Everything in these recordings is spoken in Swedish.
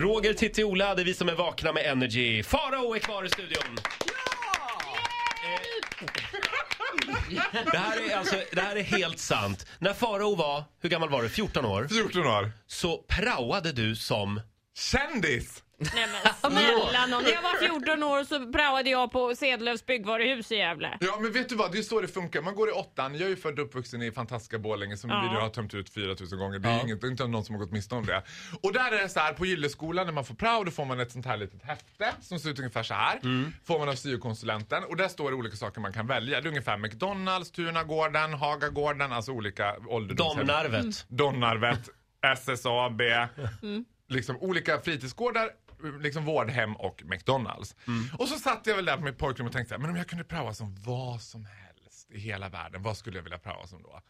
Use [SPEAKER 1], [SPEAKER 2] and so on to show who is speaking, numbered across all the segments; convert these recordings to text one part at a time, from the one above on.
[SPEAKER 1] Roger, Titti, Ola, det är vi som är vakna med Energy. Farao är kvar i studion. Det här, är alltså, det här är helt sant. När Farao var, hur gammal var du? 14 år?
[SPEAKER 2] 14 år.
[SPEAKER 1] Så praoade du som...
[SPEAKER 2] Kändis!
[SPEAKER 3] Nej men snälla nån. När jag var 14 år så praoade jag på Sedelövs byggvaruhus i Gävle.
[SPEAKER 2] Ja men vet du vad, det är så det funkar. Man går i åttan, jag är ju född och uppvuxen i fantastiska Borlänge som
[SPEAKER 3] Ja.
[SPEAKER 2] vi har tömt ut 4000 gånger. Det är
[SPEAKER 1] Ja.
[SPEAKER 2] inget, inte någon som har gått miste om det. Och där är det så här, på Gylleskolan när man får prao då får man ett sånt här litet häfte som ser ut ungefär så här. Får man av syokonsulenten och där står det olika saker man kan välja. Det är ungefär McDonalds, Tunagården, Hagagården, alltså olika ålderdomshem.
[SPEAKER 1] Domnarvet.
[SPEAKER 2] Domnarvet, SSAB, liksom olika fritidsgårdar, liksom vårdhem och McDonalds. Och så satt jag väl där på mitt pojkrum och tänkte men om jag kunde praoa som vad som helst i hela världen, vad skulle jag vilja praoa som då?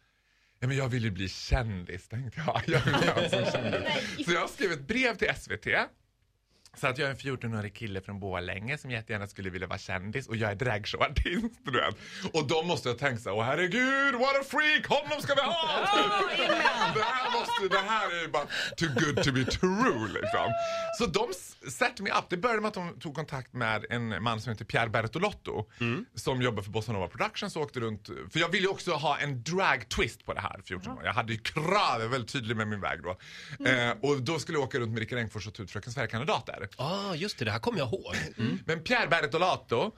[SPEAKER 2] Ja, men jag vill ju bli kändis, tänkte jag. Jag vill sån kändis. Så jag skrev ett brev till SVT. Så att jag är en 14-årig kille från Borlänge som jättegärna skulle vilja vara kändis och jag är dragshowartist. Och de måste ha tänkt så här, åh herregud, what a freak, honom ska vi ha! det, här måste, det här är ju bara too good to be true liksom. Så de set me up. Det började med att de tog kontakt med en man som heter Pierre Bertolotto som jobbar för Bossa Nova Productions och åkte runt. För jag ville ju också ha en drag twist på det här 14 år. Jag hade ju krav, jag var väldigt tydlig med min väg då. Eh, och då skulle jag åka runt med Rickard Engfors och ta ut Fröken Sverige-kandidater.
[SPEAKER 1] Ah, just det, det här kommer jag ihåg.
[SPEAKER 2] Men Pierre Bertolato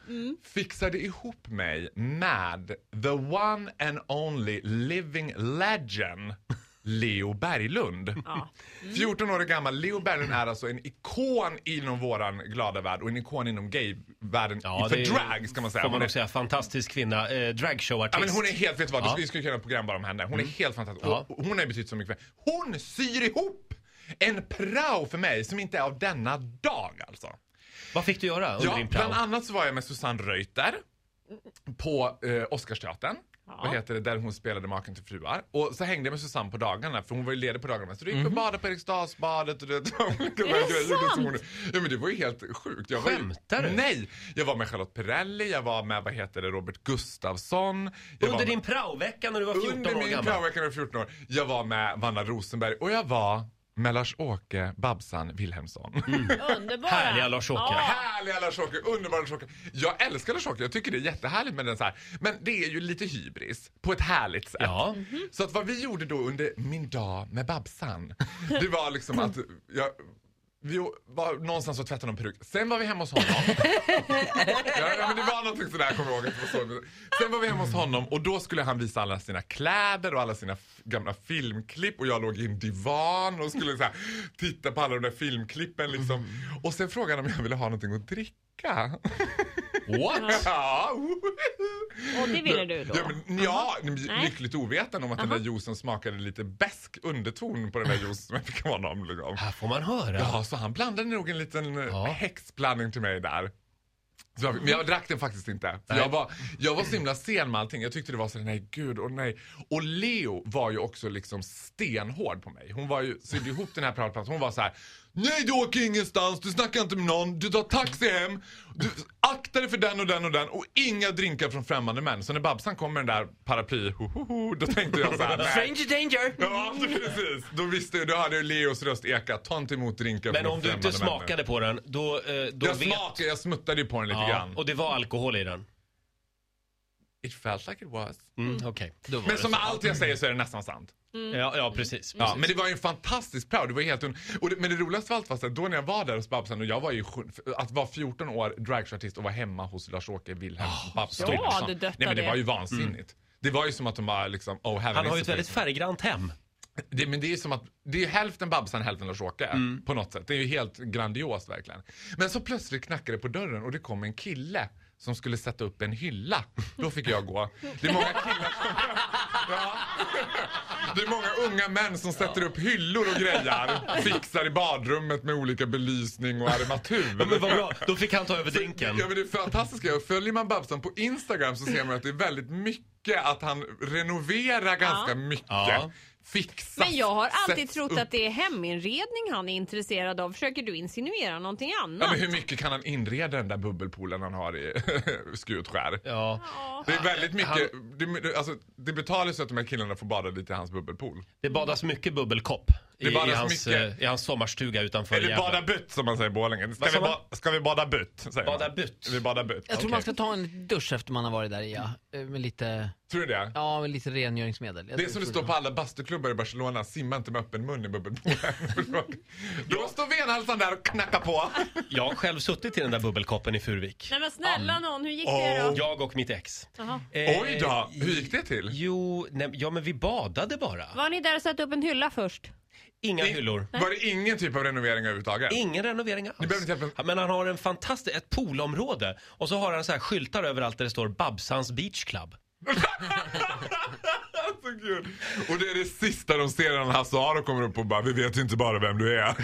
[SPEAKER 2] fixade ihop mig med the one and only living legend Leo Berglund.
[SPEAKER 3] Ja.
[SPEAKER 2] 14 år gammal. Leo Berglund är alltså en ikon inom våran glada värld och en ikon inom gayvärlden
[SPEAKER 1] Ja,
[SPEAKER 2] för drag ska man säga.
[SPEAKER 1] Får man nog säga. Fantastisk kvinna. Eh,
[SPEAKER 2] Ja,
[SPEAKER 1] dragshowartist.
[SPEAKER 2] men hon är helt, vet du vad,
[SPEAKER 1] Ja.
[SPEAKER 2] vi skulle kunna göra ett program bara om henne. Hon är helt fantastisk.
[SPEAKER 1] Ja.
[SPEAKER 2] Hon har betytt så mycket för. Hon syr ihop en prao för mig som inte är av denna dag alltså.
[SPEAKER 1] Vad fick du göra under
[SPEAKER 2] Ja,
[SPEAKER 1] din prao?
[SPEAKER 2] bland annat så var jag med Susanne Reuter på eh, Oscarsteatern.
[SPEAKER 3] Ja.
[SPEAKER 2] Vad heter det? Där hon spelade Maken till fruar. Och så hängde jag med Susanne på dagarna för hon var ju ledig på dagarna. Så då gick vi och badade på Eriksdalsbadet och det,
[SPEAKER 3] Mhm. Det
[SPEAKER 2] som hon,
[SPEAKER 3] sant?
[SPEAKER 2] Ja men det var ju helt sjukt. Jag var ju-
[SPEAKER 1] Skämtar du?
[SPEAKER 2] Nej! Jag var med Charlotte Perrelli, jag var med vad heter det, Robert Gustafsson.
[SPEAKER 1] Under
[SPEAKER 2] med,
[SPEAKER 1] din praovecka när du var 14
[SPEAKER 2] under
[SPEAKER 1] år
[SPEAKER 2] min
[SPEAKER 1] gammal?
[SPEAKER 2] praovecka när jag var 14 år. Jag var med Vanna Rosenberg och jag var med Lars-Åke Babsan Wilhelmsson.
[SPEAKER 3] Underbara.
[SPEAKER 1] Härliga Lars-Åke.
[SPEAKER 3] Ja.
[SPEAKER 2] Härliga Lars-Åke, underbara Lars-Åke. Jag älskar Lars-Åke, jag tycker det är jättehärligt med den så här. Men det är ju lite hybris, på ett härligt sätt.
[SPEAKER 1] Ja.
[SPEAKER 2] Så att vad vi gjorde då under min dag med Babsan, det var liksom att jag, vi var någonstans och tvättade någon peruk. Sen var vi hemma hos honom. ja, ja, men det var någonting sådär, kommer jag ihåg. Var så. Sen var vi hemma hos honom och då skulle han visa alla sina kläder och alla sina gamla filmklipp och jag låg i en divan och skulle så här, titta på alla de där filmklippen liksom. Och sen frågade han om jag ville ha någonting att dricka.
[SPEAKER 1] What?
[SPEAKER 2] Ja.
[SPEAKER 3] Och det ville du då?
[SPEAKER 2] Ja, men, ja
[SPEAKER 3] Nej.
[SPEAKER 2] lyckligt ovetande om att den där juicen smakade lite besk underton på den där juicen som jag fick honom. Liksom.
[SPEAKER 1] Här får man höra.
[SPEAKER 2] Ja, så han blandade nog en liten
[SPEAKER 1] Ja.
[SPEAKER 2] ja. häxblandning till mig där. Så jag, men jag drack den faktiskt inte. Jag, var, jag var så himla sen med allting. Jag tyckte det var så nej gud och nej. Och Leo var ju också liksom stenhård på mig. Hon var ju, sydde ihop den här pratplatsen. Hon var så här. Nej du åker ingenstans, du snackar inte med någon, du tar taxi hem, du akta dig för den och den och den och inga drinkar från främmande män. Så när Babsan kom med den där paraply, ho, ho, ho, då tänkte jag så här.
[SPEAKER 1] Stranger danger!
[SPEAKER 2] Ja, precis. Då visste jag, då hade Leos röst ekat. Ta inte emot drinkar
[SPEAKER 1] Men
[SPEAKER 2] från
[SPEAKER 1] om du inte
[SPEAKER 2] främmande män.
[SPEAKER 1] smakade på den, då, eh, då
[SPEAKER 2] Jag
[SPEAKER 1] vet...
[SPEAKER 2] smakade, jag smuttade ju på den lite
[SPEAKER 1] Ja,
[SPEAKER 2] grann.
[SPEAKER 1] och det var alkohol i den?
[SPEAKER 2] It felt like it was.
[SPEAKER 1] Mm, var
[SPEAKER 2] Men som allt jag säger så är det nästan sant.
[SPEAKER 1] Ja, ja precis.
[SPEAKER 2] Ja,
[SPEAKER 1] precis.
[SPEAKER 2] men det var ju en fantastisk prao. Det var helt un... och det, Men det roligaste av allt var att då när jag var där hos Babsan och jag var ju att vara 14 år dragshowartist och vara hemma hos Lars-Åke Wilhelm Babsan.
[SPEAKER 3] ja, Ah, det.
[SPEAKER 2] Nej men det var ju vansinnigt. Det var ju som att de bara liksom, oh heaven
[SPEAKER 1] Han har ju ett väldigt färggrant hem.
[SPEAKER 2] Det, men det är som att det är hälften Babsan, hälften Lars-Åke
[SPEAKER 1] Mm.
[SPEAKER 2] på något sätt. Det är ju helt grandiost verkligen. Men så plötsligt knackade det på dörren och det kom en kille som skulle sätta upp en hylla. Då fick jag gå. Det är många killar som... Ja. Det är många unga män som sätter upp hyllor och grejer. Fixar i badrummet med olika belysning och armatur.
[SPEAKER 1] Men vad bra, då fick han ta över drinken.
[SPEAKER 2] Ja men det är fantastiska. Följer man Babsan på Instagram så ser man att det är väldigt mycket att han renoverar ganska mycket. Fixas.
[SPEAKER 3] Men jag har alltid
[SPEAKER 2] sätts
[SPEAKER 3] trott
[SPEAKER 2] upp.
[SPEAKER 3] att det är heminredning han är intresserad av. Försöker du insinuera någonting annat?
[SPEAKER 2] Ja, men hur mycket kan han inreda den där bubbelpoolen han har i Skutskär?
[SPEAKER 1] Ja.
[SPEAKER 2] Det är väldigt mycket, det, alltså, det betalas så att de här killarna får bada lite i hans bubbelpool.
[SPEAKER 1] Det badas mycket bubbelkopp i, i, hans, eh, i hans sommarstuga utanför
[SPEAKER 2] Eller
[SPEAKER 1] Gävle.
[SPEAKER 2] bada butt som man säger i Borlänge. Ska, vi, ba, ska vi bada butt? Säger
[SPEAKER 1] Bada
[SPEAKER 2] man.
[SPEAKER 1] butt?
[SPEAKER 2] Vi badar butt.
[SPEAKER 4] Jag tror
[SPEAKER 1] Okej.
[SPEAKER 4] man ska ta en dusch efter man har varit där i, ja. Eh, Med lite,
[SPEAKER 2] Tror du det?
[SPEAKER 4] ja, med lite rengöringsmedel. Jag
[SPEAKER 2] Det är som det står på alla bastuklubbar i Barcelona, simma inte med öppen mun i bubbelpoolen. Då står venhalsaren där och knackar på.
[SPEAKER 1] Jag har själv suttit i den där bubbelkoppen i Furvik.
[SPEAKER 3] Nej men snälla någon, hur gick det då?
[SPEAKER 1] Jag och mitt ex. Eh,
[SPEAKER 2] Oj då, hur gick det till?
[SPEAKER 1] Jo, nej, ja men vi badade bara.
[SPEAKER 3] Var ni där och satte upp en hylla först?
[SPEAKER 1] Inga
[SPEAKER 2] I-
[SPEAKER 1] hyllor.
[SPEAKER 2] Var det ingen typ av renovering överhuvudtaget?
[SPEAKER 1] Ingen renovering alls.
[SPEAKER 2] Ni behöver inte hjälpa-
[SPEAKER 1] Men han har en fantastisk, ett poolområde och så har han så här skyltar överallt där det står Babsans Beach Club.
[SPEAKER 2] Så kul. Och det är det sista de ser när Hasse Aro kommer upp och bara Vi vet inte bara vem du är.